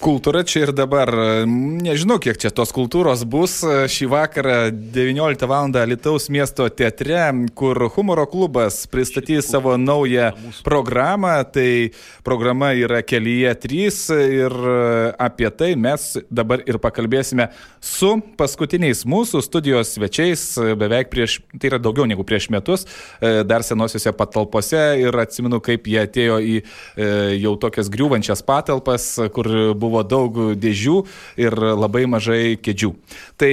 Kultūra čia ir dabar. Nežinau, kiek čia tos kultūros bus šį vakarą 19 val. Lietuvos miesto teatre, kur humoro klubas pristatys savo naują programą. Tai programa yra kelyje 3 ir apie tai mes dabar ir pakalbėsime su paskutiniais mūsų studijos svečiais beveik prieš, tai yra daugiau negu prieš metus, dar senosiuose patalpose ir atsimenu, kaip jie atėjo į jau tokias griūvančias patalpas, kur buvo buvo daug dėžių ir labai mažai kėdžių. Tai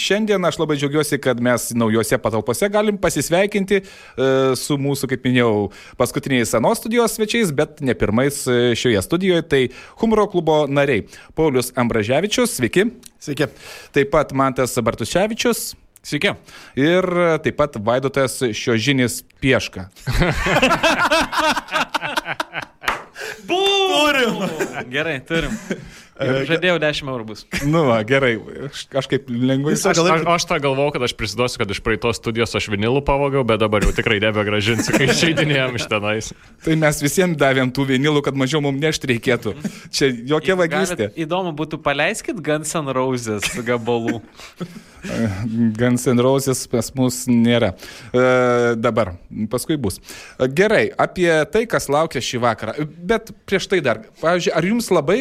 šiandien aš labai džiaugiuosi, kad mes naujose patalpose galim pasisveikinti e, su mūsų, kaip minėjau, paskutiniais senos studijos svečiais, bet ne pirmais e, šioje studijoje. Tai humoro klubo nariai. Paulius Ambraževičius, sveiki. Sveiki. Taip pat Mantas Bartuševičius. Sveiki. Ir taip pat Vaidotas Šiožinis Pieška. Turim. Gerai, turim. Ir žadėjau 10 eurų bus. Nu, va, gerai, aš kažkaip lengvai. Aš, aš, aš tą galvojau, kad aš prisiduosiu, kad iš praeitos studijos aš vinilų pavogiau, bet dabar jau tikrai nebegražinsiu, kai išeidinėjom iš tenais. Tai mes visiems davėm tų vinilų, kad mažiau mums nešti reikėtų. Čia jokia vagystė. Įdomu būtų, paleiskit Guns N' Roses gabalų. Guns N' Roses pas mus nėra. E, dabar, paskui bus. Gerai, apie tai, kas laukia šį vakarą. Bet prieš tai dar, pavyzdžiui, ar jums labai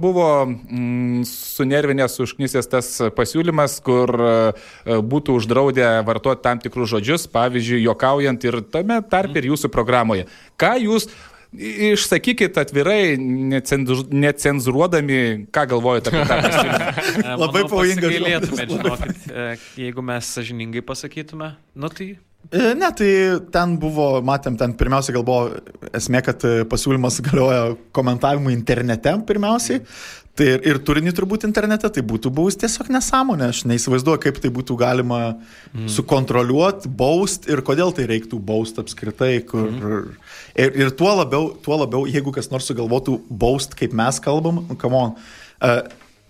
buvo mm, sunervinęs, užknysęs tas pasiūlymas, kur e, būtų uždraudę vartoti tam tikrus žodžius, pavyzdžiui, jokaujant ir tame tarp ir jūsų programoje. Ką jūs Išsakykit atvirai, necenzuruodami, ką galvojate apie tą pasiūlymą. Labai pavojinga. Galėtume, žinokit, e, jeigu mes sažiningai pasakytume, nu tai Ne, tai ten buvo, matėm, ten pirmiausia gal buvo esmė, kad pasiūlymas galioja komentavimui internete pirmiausiai. Tai ir, ir turinį turbūt internete, tai būtų buvus tiesiog nesąmonė. Aš neįsivaizduoju, kaip tai būtų galima mm. sukontroliuoti, baust ir kodėl tai reiktų baust apskritai. Kur, mm. Ir, ir tuo labiau, tuo labiau, jeigu kas nors sugalvotų baust, kaip mes kalbam, come on. Uh,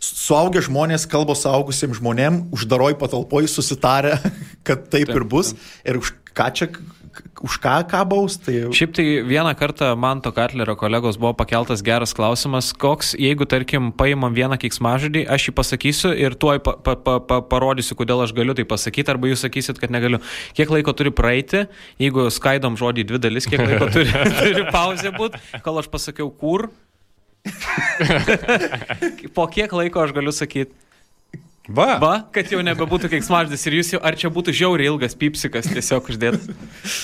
Suaugę žmonės kalba suaugusiems žmonėms, uždaroj patalpoj susitarę, kad taip, taip ir bus. Taip. Ir už ką čia už ką kabaus. Tai... Šiaip tai vieną kartą man to Katlerio kolegos buvo pakeltas geras klausimas, koks, jeigu tarkim paimam vieną kiksmažodį, aš jį pasakysiu ir tuoj pa, pa, pa, pa, parodysiu, kodėl aš galiu tai pasakyti, arba jūs sakysit, kad negaliu. Kiek laiko turi praeiti, jeigu skaidom žodį į dvi dalis, kiek laiko turi, turi pauzė būti, kol aš pasakiau kur. po kiek laiko aš galiu sakyti. Va. Va, kad jau nebebūtų keiksmaždis ir jūs jau, ar čia būtų žiauriai ilgas pipsikas tiesiog uždėtas.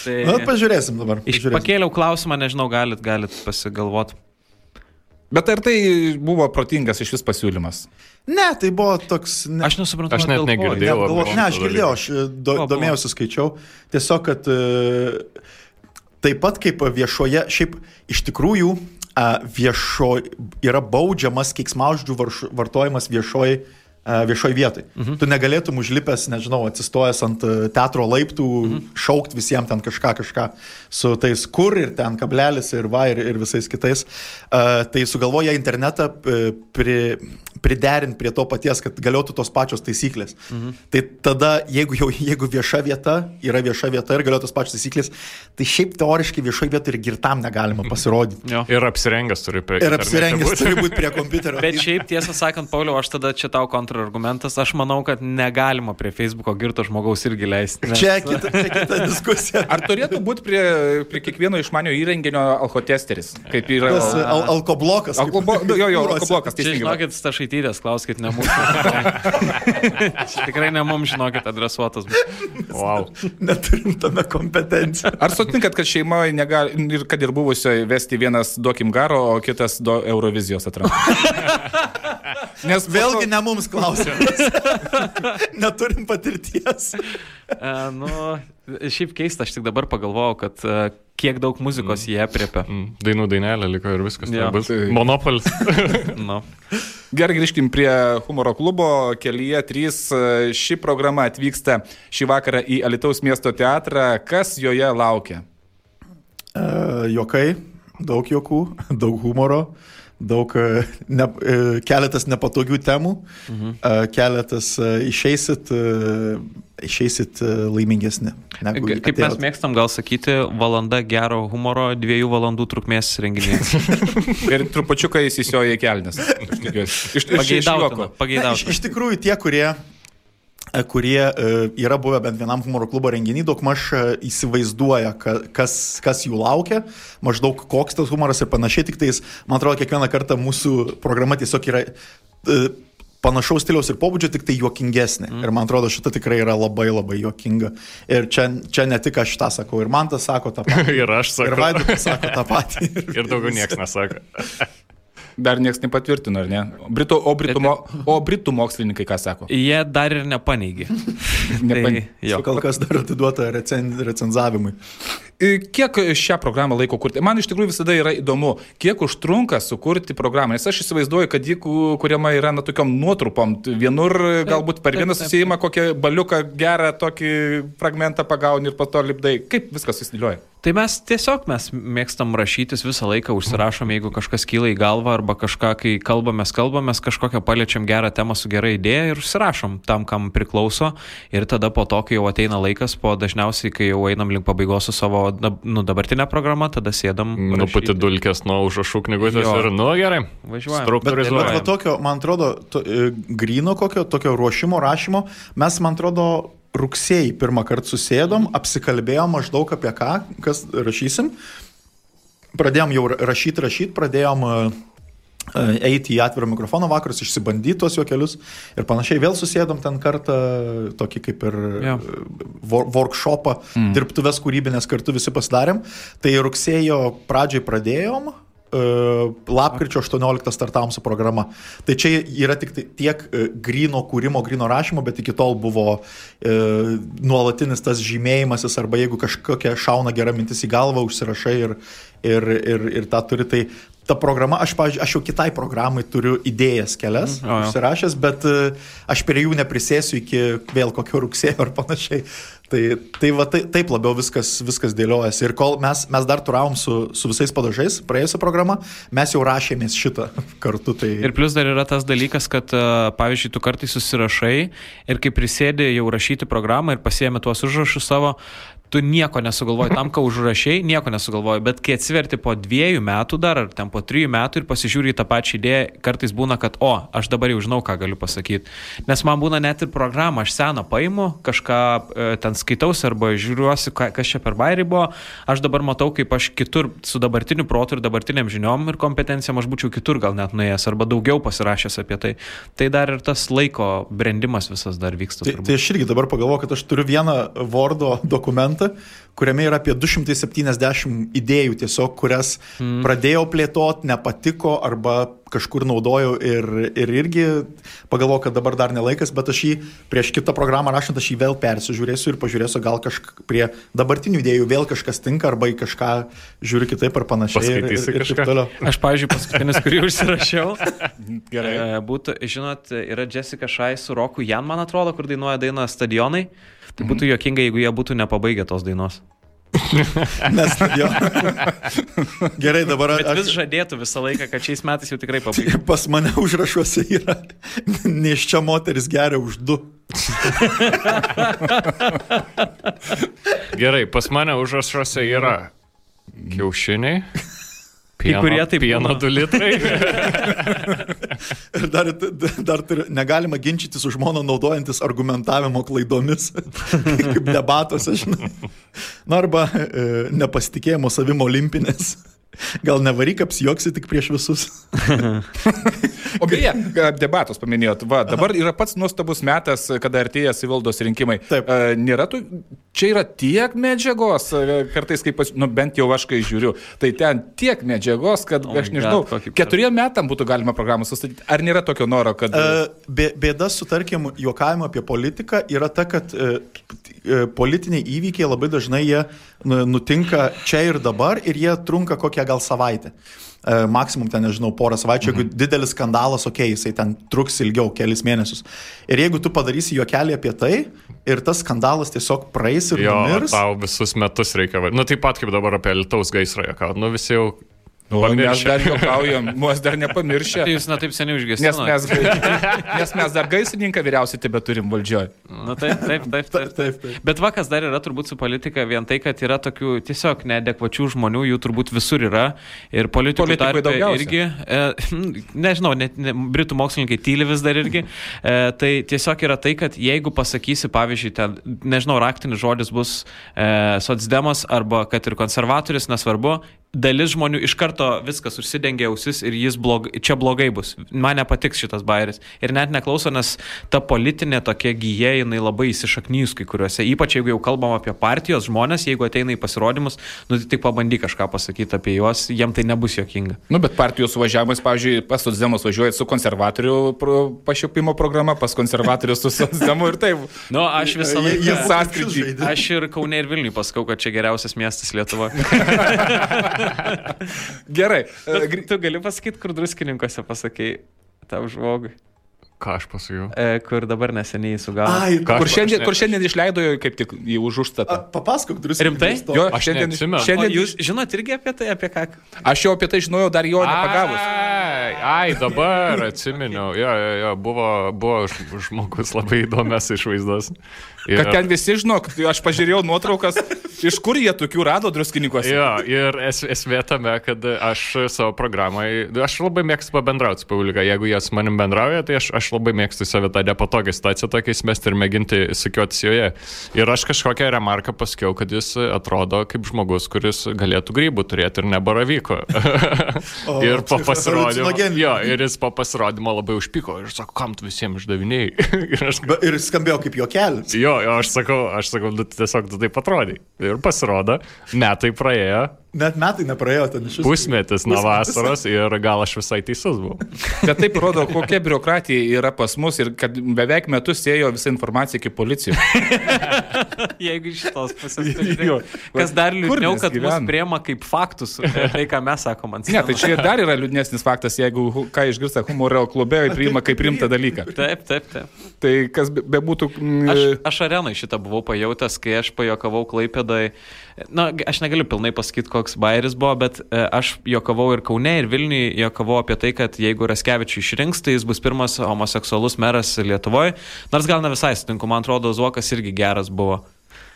Tai... Na, pažiūrėsim dabar. Pažiūrėsim. Iš pakėliau klausimą, nežinau, galit, galit pasigalvoti. Bet ar tai buvo protingas iš vis pasiūlymas? Ne, tai buvo toks... Ne... Aš nesuprantu. Aš net negirdėjau. Ne, galvo, ne, aš girdėjau, aš do, domėjausi, skaičiau. Tiesiog, kad e, taip pat kaip viešoje, šiaip iš tikrųjų viešo, yra baudžiamas keiksmažodžių vartojimas viešoje viešoje vietoje. Mhm. Tu negalėtum užlipęs, nežinau, atsistojęs ant teatro laiptų, mhm. šaukti visiems ten kažką, kažką su tais kur ir ten kablelis ir va ir, ir visais kitais. Uh, tai sugalvoja internetą pri, priderinti prie to paties, kad galiotų tos pačios taisyklės. Mhm. Tai tada, jeigu jau jeigu vieša vieta yra vieša vieta ir galiotų tos pačios taisyklės, tai šiaip teoriškai viešoje vietoje ir girtam negalima pasirodyti. Jo. Ir apsirengęs turi prie, ir apsirengęs turi būti prie kompiuterio. Bet šiaip tiesą sakant, Pauliau, aš tada čia tau kontra kontrargumentas, aš manau, kad negalima prie Facebooko girto žmogaus irgi leisti. Nes... Čia, kita, čia kita diskusija. Ar turėtų būti prie, prie kiekvieno išmanio įrenginio alkotesteris? Kaip yra. Tas al alkoblokas. Alkobo, nu, jo, jo, alkoblokas. Tai žinokit, stašaitytės, klauskit ne mūsų. Tikrai ne mums, žinokit, adresuotas. Wow. Neturim tame kompetencijų. Ar sutinkat, kad šeimoje negali, ir kad ir buvusioje vesti vienas duokim garo, o kitas do Eurovizijos atranda? Nes vėlgi ne mums klausimas. Neturim patirties. Uh, nu, šiaip keista, aš tik dabar pagalvojau, kad uh, kiek daug muzikos mm. jie apriepia. Mm. Dainų dainelė liko ir viskas. Ja. Tai... Monopolis. no. Gerai, grįžkim prie humoro klubo. Kelyje 3 ši programa atvyksta šį vakarą į Alitaus miesto teatrą. Kas joje laukia? Uh, jokai, daug jokų, daug humoro. Uh, daug, e, ne, e, keletas nepatogių temų, mhm. E, keletas išeisit išeisit laimingesni. Kaip mes mėgstam gal sakyti, valanda gero humoro dviejų valandų trukmės renginys. Ir trupačiuką įsisioja į kelnes. Iš, iš, iš iš, tikrųjų, tie, kurie, kurie e, yra buvę bent vienam humoro klubo renginį, daug maž įsivaizduoja, ka- kas, kas jų laukia, maždaug koks tas humoras ir panašiai, tik tais, man atrodo, kiekvieną kartą mūsų programa tiesiog yra e, panašaus stiliaus ir pobūdžio, tik tai juokingesnė. Mm. Ir man atrodo, šita tikrai yra labai labai juokinga. Ir čia, čia ne tik aš tą sakau, ir man tas sako tą patį. Ir aš Ir sakau. Vaidotas sako tą patį. Ir daugiau niekas nesako. Dar niekas nepatvirtino, ar ne? Britų, o, Britų, mo, o Britų mokslininkai ką sako? Jie dar ir nepaneigė. Nepan- tai. Kol kas dar atiduota recen, recenzavimui. E, Kiek šią programą laiko kurti? Man iš tikrųjų visada yra įdomu, kiek užtrunka sukurti programą. Nes aš įsivaizduoju, kad ji ku- kuriama yra na tokiam nuotrupom. Vienur galbūt per vieną susijimą kokią baliuką gerą tokį fragmentą pagauni ir po to lipdai. Kaip viskas susidėlioja? Tai mes tiesiog mes mėgstam rašytis visą laiką, užsirašom, jeigu kažkas kyla į galvą arba kažką, kai kalbamės, kalbamės, kažkokią paliečiam gerą temą su gera idėja ir užsirašom tam, kam priklauso. Ir tada po to, kai jau ateina laikas, po dažniausiai, kai jau einam link pabaigos su savo dab- nu, dabartinė programa, tada sėdam. Nuputė rašyti. dulkės nuo užrašų knygutės Jo. ir, nu gerai, Važiuojam. Bet, bet va tokio, man atrodo, to, e, grino kokio, tokio ruošimo, rašymo, mes, man atrodo, rugsėjai pirmą kartą susėdom, apsikalbėjom maždaug apie ką, kas rašysim. Pradėjom jau rašyti, rašyti, pradėjom e, eiti į atvirą mikrofono vakarus, išsibandyti tuos juokelius ir panašiai. Vėl susėdom ten kartą, tokį kaip ir e, wor workshopą, mm. dirbtuves kūrybinės kartu visi pasidarėm. Tai rugsėjo pradžioj pradėjom, e, lapkričio 18 startavom su programa. Tai čia yra tik tai tiek e, grino kūrimo, grino rašymo, bet iki tol buvo e, nuolatinis tas žymėjimasis arba jeigu kažkokia šauna gera mintis į galvą, užsirašai ir, ir, ir, ir tą turi. Tai ta programa, aš, pavyzdžiui, aš jau kitai programai turiu idėjas kelias, jo. užsirašęs, bet e, aš prie jų neprisėsiu iki vėl kokio rugsėjo ar panašiai. Tai, tai va tai, taip labiau viskas, viskas dėliojasi. Ir kol mes, mes dar turavom su, su visais padažais, praėjusią programą, mes jau rašėmės šitą kartu. Tai... Ir plus dar yra tas dalykas, kad, e, pavyzdžiui, tu kartais susirašai ir kai prisėdė jau rašyti programą ir pasiemi tuos užrašus savo, tu nieko nesugalvoji tam, ką užrašiai, nieko nesugalvoji, bet kai atsiverti po dviejų metų dar ar ten po trijų metų ir pasižiūri į tą pačią idėją, kartais būna, kad, o, aš dabar jau žinau, ką galiu pasakyti. Nes man būna net ir programą, aš seną paimu, kažką e, ten skaitausi arba žiūriuosi, ką- kas čia per bairį buvo, aš dabar matau, kaip aš kitur su dabartiniu protu ir dabartiniam žiniom ir kompetencijom aš būčiau kitur gal net nuėjęs arba daugiau pasirašęs apie tai. Tai dar ir tas laiko brendimas visas dar vyksta. Tai, turbūt. tai aš irgi dabar pagalvoju, kad aš turiu vieną Wordo dokumentą, kuriame yra apie 270 idėjų tiesiog, kurias mm. pradėjau plėtoti, nepatiko arba kažkur naudojau ir, ir irgi pagalvoju, kad dabar dar nelaikas, bet aš jį prieš kitą programą rašant, aš jį vėl persižiūrėsiu ir pažiūrėsiu, gal kažk prie dabartinių idėjų vėl kažkas tinka arba į kažką žiūriu kitaip ar panašiai. ir- ir, ir. Aš, pavyzdžiui, paskutinis, kurį užsirašiau, Gerai. e, būtų, žinot, yra Jessica Shai su Roku Jan, man atrodo, kur dainuoja dainą stadionai. Tai būtų juokinga, jeigu jie būtų nepabaigę tos dainos. Nes, jo. Gerai, dabar Bet vis žadėtų visą laiką, kad šiais metais jau tikrai pabaigė. Pas mane užrašuose yra neščia moteris geria už du. Gerai, pas mane užrašuose yra kiaušiniai. Pieno, kurie taip pieno būna. 2 litrai. Ir dar, dar turi, negalima ginčyti su žmona naudojantis argumentavimo klaidomis, kaip debatuose, žinai. Na arba e, nepasitikėjimo savimo olimpinės. Gal nevaryk apsijoksi tik prieš visus. O beje, debatus paminėjot. Va, dabar yra pats nuostabus metas, kada artėja savivaldos rinkimai. Taip. Nėra tų, čia yra tiek medžiagos, kartais kaip, pas- nu bent jau aš kai žiūriu, tai ten tiek medžiagos, kad Oh aš nežinau, God, keturiem metam būtų galima programą sustatyti. Ar nėra tokio noro, kad... E, bė- Bėda su, tarkim, juokavimu apie politiką yra ta, kad e, e, politiniai įvykiai labai dažnai jie nu, nutinka čia ir dabar ir jie trunka kokią gal savaitę. E, Maksimum ten, nežinau, porą savaičių, jeigu didelis skandalas, okei, okay, jisai ten truks ilgiau, kelis mėnesius. Ir jeigu tu padarysi juokelį apie tai ir tas skandalas tiesiog praeis ir Jo, numirs. tau visus metus reikia. Nu, taip pat kaip dabar apie Lietuvos gaisrą, ką, nu visi jau O mes dar juokaujam, mus dar nepamiršę. Tai jūs netaip seniai Nes užgesinote. mes, nes mes dar gaisrininką vyriausiai tebe turim valdžioje. Na taip, taip, taip, taip, taip. Bet va, kas dar yra turbūt su politika, vien tai, kad yra tokių tiesiog neadekvačių žmonių, jų turbūt visur yra. Ir politikų Politikoj tarpe daugiausia. irgi, e, nežinau, net ne, britų mokslininkai tyli vis dar irgi. E, tai tiesiog yra tai, kad jeigu pasakysi, pavyzdžiui, ten, nežinau, raktinis žodis bus e, socdemas arba kad ir konservatorius, nesvarbu, dalis žmonių iš karto viskas užsidengia ausis ir jis blog, čia blogai bus. Man nepatiks šitas bairis. Ir net neklauso, nes ta politinė tokia gyja, jinai labai įsišaknyjus kai kuriuose. Ypač jeigu jau kalbam apie partijos žmonės, jeigu ateina į pasirodymus, nu tai tik pabandyk kažką pasakyti apie juos, jiem tai nebus jokinga. Nu, bet partijos suvažiavimas, pavyzdžiui, pas Socdemus važiuoja su konservatorių pro, pašiopimo programa, pas konservatorius su Socdemu ir taip. Nu, aš visą laiką... jie sąskrydžiai. Aš ir Kaune ir Vilniui pasakau, kad čia geriausias miestas Lietuvoje. Gerai. e, gri- Tu gali pasakyti, kur druskininkose pasakei tam žmogui, Ką aš pasakiau? e, kur dabar neseniai sugavo. Ai, Kur šiandien, kur šiandien išleido jo kaip tik į už užstatą. papasakok druskį. Rimtai? Jo, Aš šiandien. O šiandien jūs žinot irgi apie tai, apie ką? Aš jau apie tai žinojau dar jo nepagavus. Ai, ai, dabar atsiminiau. Jo, jo, jo, buvo, buvo žmogus labai įdomias išvaizdas. Ir, Kad ten visi žinok, tai aš pažiūrėjau nuotraukas, iš kur jie tokių rado druskininkose. Jo, ir es, esmė tame, kad aš savo programai, aš labai mėgstu pabendrauti su publika. Jeigu jie su manim bendrauja, tai aš, aš labai mėgstu save tą nepatogią situaciją tokia įsimesti ir mėginti sukiotis joje. Ir aš kažkokią remarką pasakiau, kad jis atrodo kaip žmogus, kuris galėtų grybų turėti ir ne baravyko. O, ir po tai pasirodymo. Jo, ir jis po pasirodymo labai užpyko ir sako, kam tu visiems išdavinėjai. ir aš Be- Ir skambėjo kaip juokelis. Jo, jo, aš sakau, aš sakau, nu, tiesiog tu taip atrodai. Ir pasirodo, metai praėjo, Net metai nepraėjo ten iš viso. pusmetis nuo vasaros ir gal aš visai teisus buvau. Bet taip rodo, kokia biurokratija yra pas mus ir kad beveik metus ėjo visa informacija iki policijos. Jeigu iš šitos pusės. Pažiūrėk. Kas dar liūdniau, kad mus gyvenam? priema kaip faktus, tai ką mes sakom ant Ne, tai čia dar yra liūdnesnis faktas, jeigu ką išgirsta humoro klube, priima kaip rimtą dalyką. Taip, taip, taip. Tai kas be- bebūtų... mm, Aš, aš arenai šitą buvau pajutęs, kai aš pajokavau Klaipėdai. Na, aš negaliu pilnai pasakyti, koks bairis buvo, bet e, aš jokavau ir Kaune, ir Vilniui, jokavau apie tai, kad jeigu Raskevičių išrinks, tai jis bus pirmas homoseksualus meras Lietuvoje. Nors gal ne visai sutinku, man atrodo, Zuokas irgi geras buvo.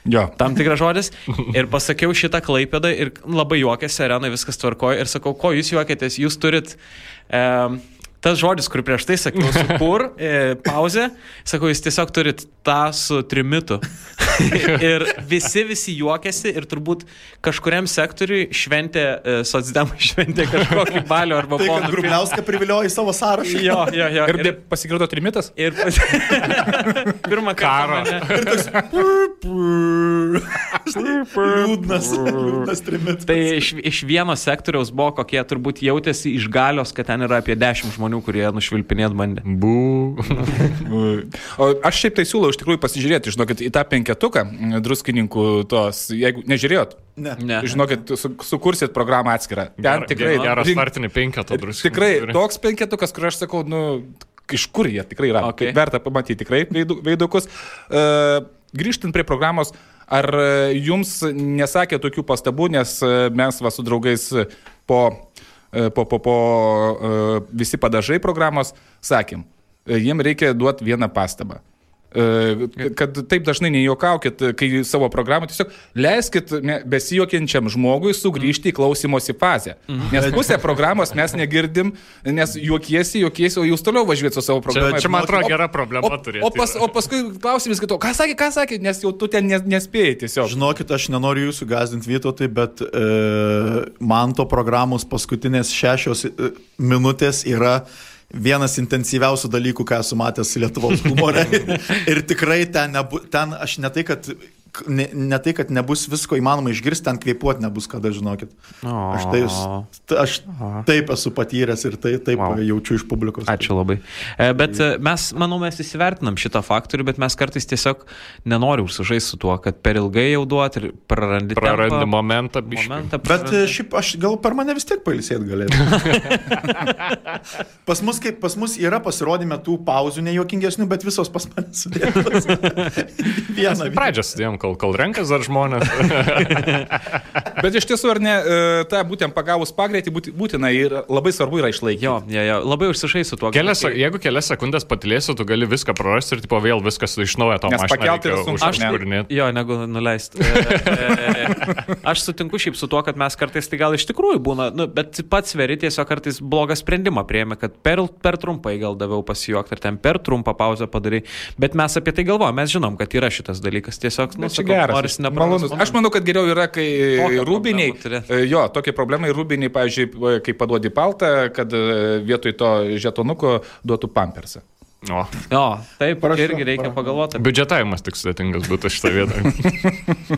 Jo. Tam tikras žodis. Ir pasakiau šitą klaipėdą ir labai juokėsi, arenai viskas tvarkoja. Ir sakau, ko jūs juokėtės, jūs turit... E, Tas žodis, kur prieš tai sakiau, kur, e, pauzė, sakau, jūs tiesiog turit tą su trimitu. ir visi, visi juokėsi ir turbūt kažkuriam sektoriui šventė, e, socdemai šventė kažkokį balio arba Tai, poną. Grubliauską priviliojo į savo sąrašą. Jo, jo, jo. Ir be- pasigirdo trimitas? ir, ir pirmą kartą. mane- Liūdnas, liūdnas trimitas. Tai iš, iš vieno sektoriaus buvo kokie turbūt jautėsi iš galios, kad ten yra apie 10 žmonių, kurie nušvilpinėt bandė. Bū. O aš šiaip tai siūlau iš tikrųjų pasižiūrėti, žinokit, į tą penketuką mm, druskininkų tos, jeigu nežiūrėjot, Ne. Ne. žinokit, su, sukursit programą atskirą. Ten Ger- tikrai Geras startinį penketą druskų. Tikrai toks penketukas, kur aš sakau, nu, iš kur jie tikrai yra. Okay. Verta pamatyti tikrai veidu- veidukus. Uh, grįžtant prie programos, ar jums nesakė tokių pastabų, nes e, mes va su draugais po, e, po, po, po visi padažai programos sakėm, jiem reikia duoti vieną pastabą. E, Kad taip dažnai nejuokaukit, kai savo programą tiesiog leiskit ne- besijuokiančiam žmogui sugrįžti į klausimosi fazę. Nes pusę programos mes negirdim, nes juokiesi, juokiesi, o jūs toliau važiuojate su savo programą. čia, man atrodo, gera problema o, turėti O, pas, o paskui klausimas kito, ką sakė, ką sakė, nes jau tu ten nes- nespėjai tiesiog. Žinokit, aš nenoriu jūsų gazdinti Vytautai, bet e, man to programos paskutinės šešios e, minutės yra vienas intensyviausių dalykų, ką esu matęs Lietuvos humore. Ir tikrai ten, nebu, ten aš ne tai, kad, ne, ne tai, kad nebus visko įmanoma išgirsti, ten kvėpuoti nebus kada, žinokit. Aš, tai, aš taip esu patyręs ir tai, taip wow. jaučiu iš publikos. Ačiū labai. E, Bet e, mes, manau, mes įsivertinam šitą faktorių, bet mes kartais tiesiog nenorim užsižaisti su tuo, kad per ilgai jau duoti ir prarandi. Prarandi tempą, momentą, biškį. momentą Bet prarandi. e, šiaip aš gal per mane vis tiek pailsėti galėčiau. pas, mus, kaip, pas mus yra pasirodymę tų pauzių nejuokingesnių, bet visos pas mane sudėtos. Vieną. Pradžią sudėjom kol, kol renkas dar žmonės. Bet iš tiesų, ar ne, e, tą būtent pagavus pagreitį būti- būtina ir labai svarbu yra išlaikyti. Jo, jo, jo, labai užsišai su tuo. Kelias, kai- jeigu kelias sekundės patilėsi, tu gali viską prarasti ir tipo, vėl viskas iš naujo to Nes mašiną pakelt yra reikia sunku, Aš ne? užkūrinėti. Jo, negu nuleisti. Aš sutinku šiaip su tuo, kad mes kartais tai gal iš tikrųjų būna, nu, bet pats veri tiesiog kartais blogą sprendimą prieėmė, kad per, per trumpai gal daviau pasijuokti ar ten per trumpą pauzę padarai. Bet mes apie tai galvojame, mes žinom, kad yra šitas dalykas. Tiesiog, nu, čia geras. norisi Malonus. neprarasti Aš manau, kad geriau yra, kai Tokią rūbiniai. e, Jo, tokie problemai rūbiniai, pavyzdžiui, kai paduodi paltą, kad e, vietoj to žetonuko duotų pampersą. O, Jo, taip, Parašau, irgi reikia parašau. pagalvoti. biudžetavimas tik sudėtingas būtų šitą vietą.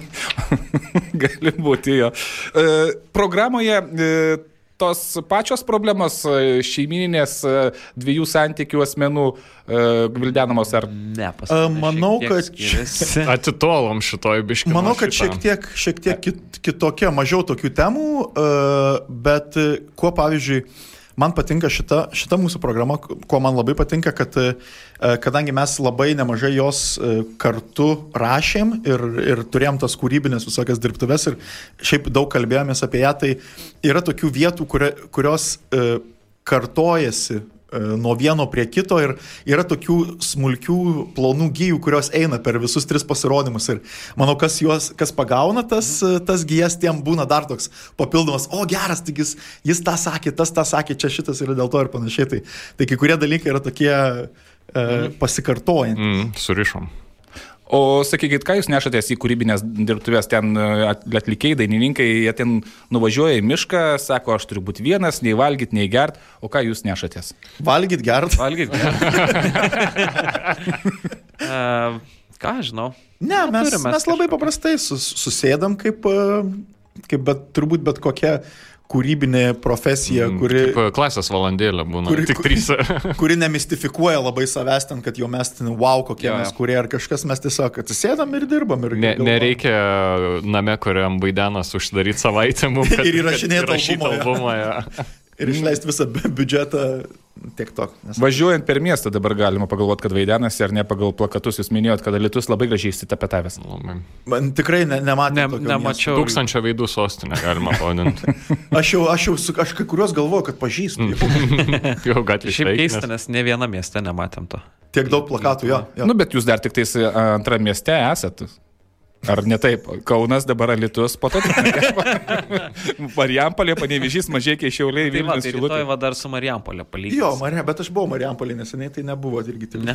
Gali būti jo. E, Programoje e, tos pačios problemos e, šeimininės e, dviejų santykių asmenų e, gvildenamos ar Ne, A, manau, kad skiriasi. Atitolom šitoj biškiu. Manau, kad šiek tiek, šiek tiek kit, kitokia, mažiau tokių temų, bet kuo pavyzdžiui, man patinka šita, šita mūsų programa, kuo man labai patinka, kad uh, kadangi mes labai nemažai jos uh, kartu rašėm ir, ir turėjom tas kūrybinės visokias dirbtuves ir šiaip daug kalbėjomės apie ją, tai yra tokių vietų, kuria, kurios uh, kartojasi e, nuo vieno prie kito ir yra tokių smulkių, plonų gyjų, kurios eina per visus tris pasirodymus. Ir manau, kas juos, kas pagauna tas, e, tas gyjas, tiem būna dar toks papildomas, o geras, tik jis, jis tą sakė, tas tą sakė, čia šitas yra dėl to ir panašiai. Tai, tai kai kurie dalykai yra tokie e, pasikartojantys. Mm, surišom. O sakykit, ką jūs nešatės į kūrybinės dirbtuvės, ten e, atlikėjai, dainininkai, jie ten nuvažiuoja į mišką, sako, aš turiu būti vienas, nei valgyti, nei gert, o ką jūs nešatės? Valgyt, gert. Valgyt. uh, ką aš žinau? Ne, mes, mes, mes labai paprastai sus, susėdam kaip, e, kaip bet, turbūt bet kokia kūrybinė profesija, kuri, Kaip e, klasės valandėlė būna. Kuri- Tik trys. kuri nemistifikuoja labai savęs ten, kad jau mes ten, wow, kokie jo. mes kurie ar kažkas, mes tiesiog atsisėdam ir dirbam. Ir Ne, galvojam. nereikia name, kuriam baidenas užsidaryti savaitę mums. Ir įrašinėt kad įrašyt albumą, albumą. ja. Ir išleisti visą bi- biudžetą tiek to. Nes... Važiuojant per miestą dabar galima pagalvoti, kad vaidenasi ar ne pagal plakatus, jūs minėjot, kad Lietuvas labai gražiai įsitapetavęs. Labai. Man tikrai ne, nematė. Ne, nemačiau. Tūkstančio veidų sostinė galima pavadinti. Aš jau, aš jau, su, aš kai kuriuos galvoju, kad pažįstu. Mm. Jau gatvė Šiaip keista, nes ne vieną miestą nematėm to. Tiek daug plakatų, jo. jo. Nu, bet jūs dar tik tais antrą mieste esat. Ar ne taip? Kaunas dabar Lietuvos, po to tik Marijampolė, Panevižys, Mažiekiai, Šiauliai, Tai Vilnius, tai rytoj va dar su Marijampolė palyginti. Jo, Marija, bet aš buvau Marijampolė neseniai, tai nebuvo irgi tik. Ne.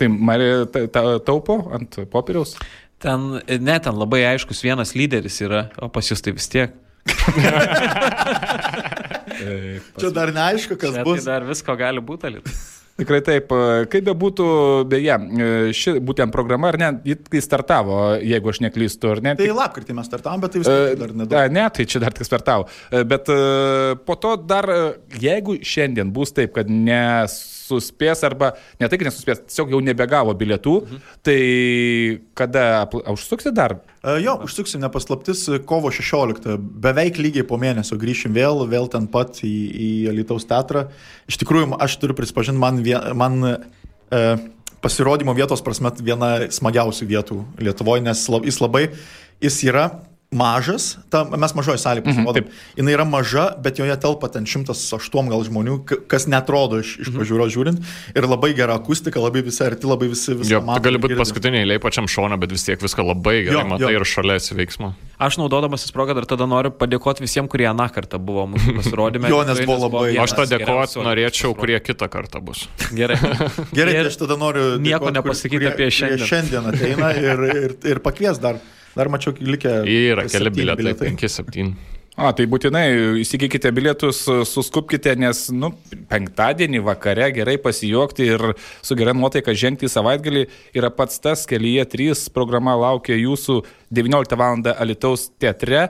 Tai Marija ta- ta- taupo ant popieriaus. Ten, ne, ten labai aiškus vienas lyderis yra, o pas jūs tai vis tiek. Čia dar neaišku, kas Čia tai bus. dar visko gali būti, alit. Tikrai taip. e, Kaip be būtų, beje, e, ši būtent programa, ar ne, ji kai startavo, jeigu aš neklystu, ar ne? Tai lapkritį mes startavom, bet tai vis E, tiek dar nedaug. a, Ne, tai čia dar tik startavo. E, Bet e, po to dar, e, jeigu šiandien bus taip, kad nesuspės arba ne tai, kad nesuspės, tiesiog jau nebegavo bilietų, mhm. tai kada užsuksi dar? E, Jo, užsuksim nepaslaptis kovo 16. Beveik lygiai po mėnesio grįšim vėl, vėl ten pat į, į Lietuvos teatrą. Iš tikrųjų, aš turiu prisipažinti, man, man e, pasirodymo vietos prasme viena smagiausių vietų Lietuvoje, nes jis labai, jis yra mažas, ta, mes mažoji salė pasirodom. taip. Jis yra maža, bet joje telpa ten 108 gal žmonių, kas netrodo iš, iš pažiūros žiūrint. Ir labai gera akustika, labai visi arti, labai visi visi. Jo, tu gali būti paskutiniai eilė pačiam šone, bet vis tiek viską labai gerai Jo, matai jo. ir šalia esi veiksmo. Aš naudodamasis progą dar tada noriu padėkoti visiems, kurie aną kartą buvo mūsų pasirodymė. Jo, nes buvo labai- Aš tą dėkoti norėčiau, kurie kitą kartą bus. Gerai. Gerai, Ir tai aš tada noriu nieko dėkot, kur- nepasakyti kurie- apie šiandien. šiandien ateina ir, ir, ir pakvies dar. Dar mačiau, likę. Yra keli bilietai, 5-7. A, tai būtinai įsigykite bilietus, suskupkite, nes, nu, penktadienį vakare gerai pasijuokti ir su gera nuotaika žengti į savaitgalį yra pats tas kelyje 3 programa laukia jūsų 19 val. Alitaus teatre.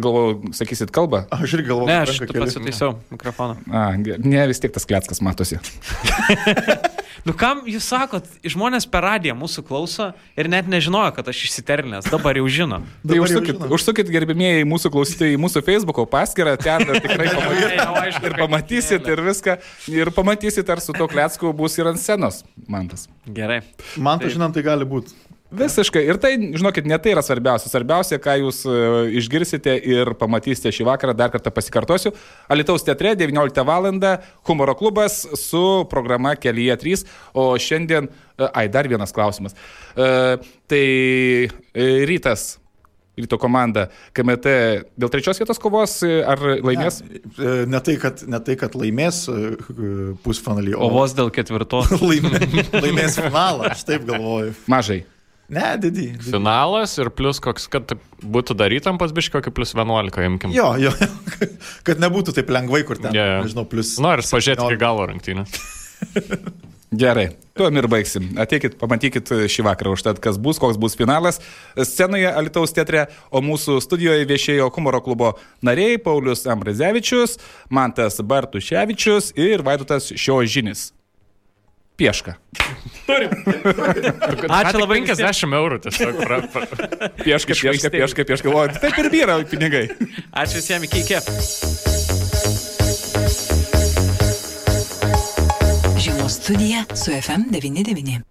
Galvoju, sakysit kalbą? Aš irgi galvoju, Ne, aš pasitaisiau mikrofoną. A, ne, vis tiek tas kleckas matosi. Nu kam jūs sakot, žmonės per radiją mūsų klauso ir net nežinojo, kad aš išsiternęs, dabar jau žino. Tai Dabar jau užsukit, žinom. užsukit gerbimieji mūsų klausytojai į mūsų Facebook'o paskyrą, ten tikrai pamatysit. Ir pamatysit ir viską. Ir pamatysit, ar su to klecku bus ir ant scenos, man tas. Gerai. Man tai žinant, tai gali būti. Visiškai. Ir tai, žinokit, ne tai yra svarbiausia. Svarbiausia, ką jūs e, išgirsite ir pamatysite šį vakarą, dar kartą pasikartosiu. Alitaus teatre 19 val. humoro klubas su programa Kelyje 3. O šiandien, e, ai, dar vienas klausimas. E, tai rytas ryto komanda KMT dėl trečios vietos kovos ar laimės? Ne, ne, tai, kad, ne tai, kad laimės pusfinalį, O vos dėl ketvirto. laimė, laimės finalą, aš taip galvoju. Mažai. Ne, didį. didį. Finalas ir plus koks, kad būtų darytam pas biški kokį plus 11, imkim. Jo, jo, kad nebūtų taip lengvai, kur ten, jo. nežinau, plus. Noriu pažiūrėti 17. iki galo rungtynę. Gerai, tuom ir baigsim. Ateikit, pamatykit šį vakarą užtat, kas bus, koks bus finalas. Scenoje Alitaus teatre, o mūsų studijoje viešėjo humoro klubo nariai Paulius Ambrazevičius, Mantas Bartuševičius ir Vaidotas Šiožinis. Pieška. Ačiū labai. 50 eurų tiesiog. Pra, pra. Pieška, pieška, pieška, pieška. O, taip ir vyra pinigai. Ačiū visiems, iki iki. Žiemos studija su FM99.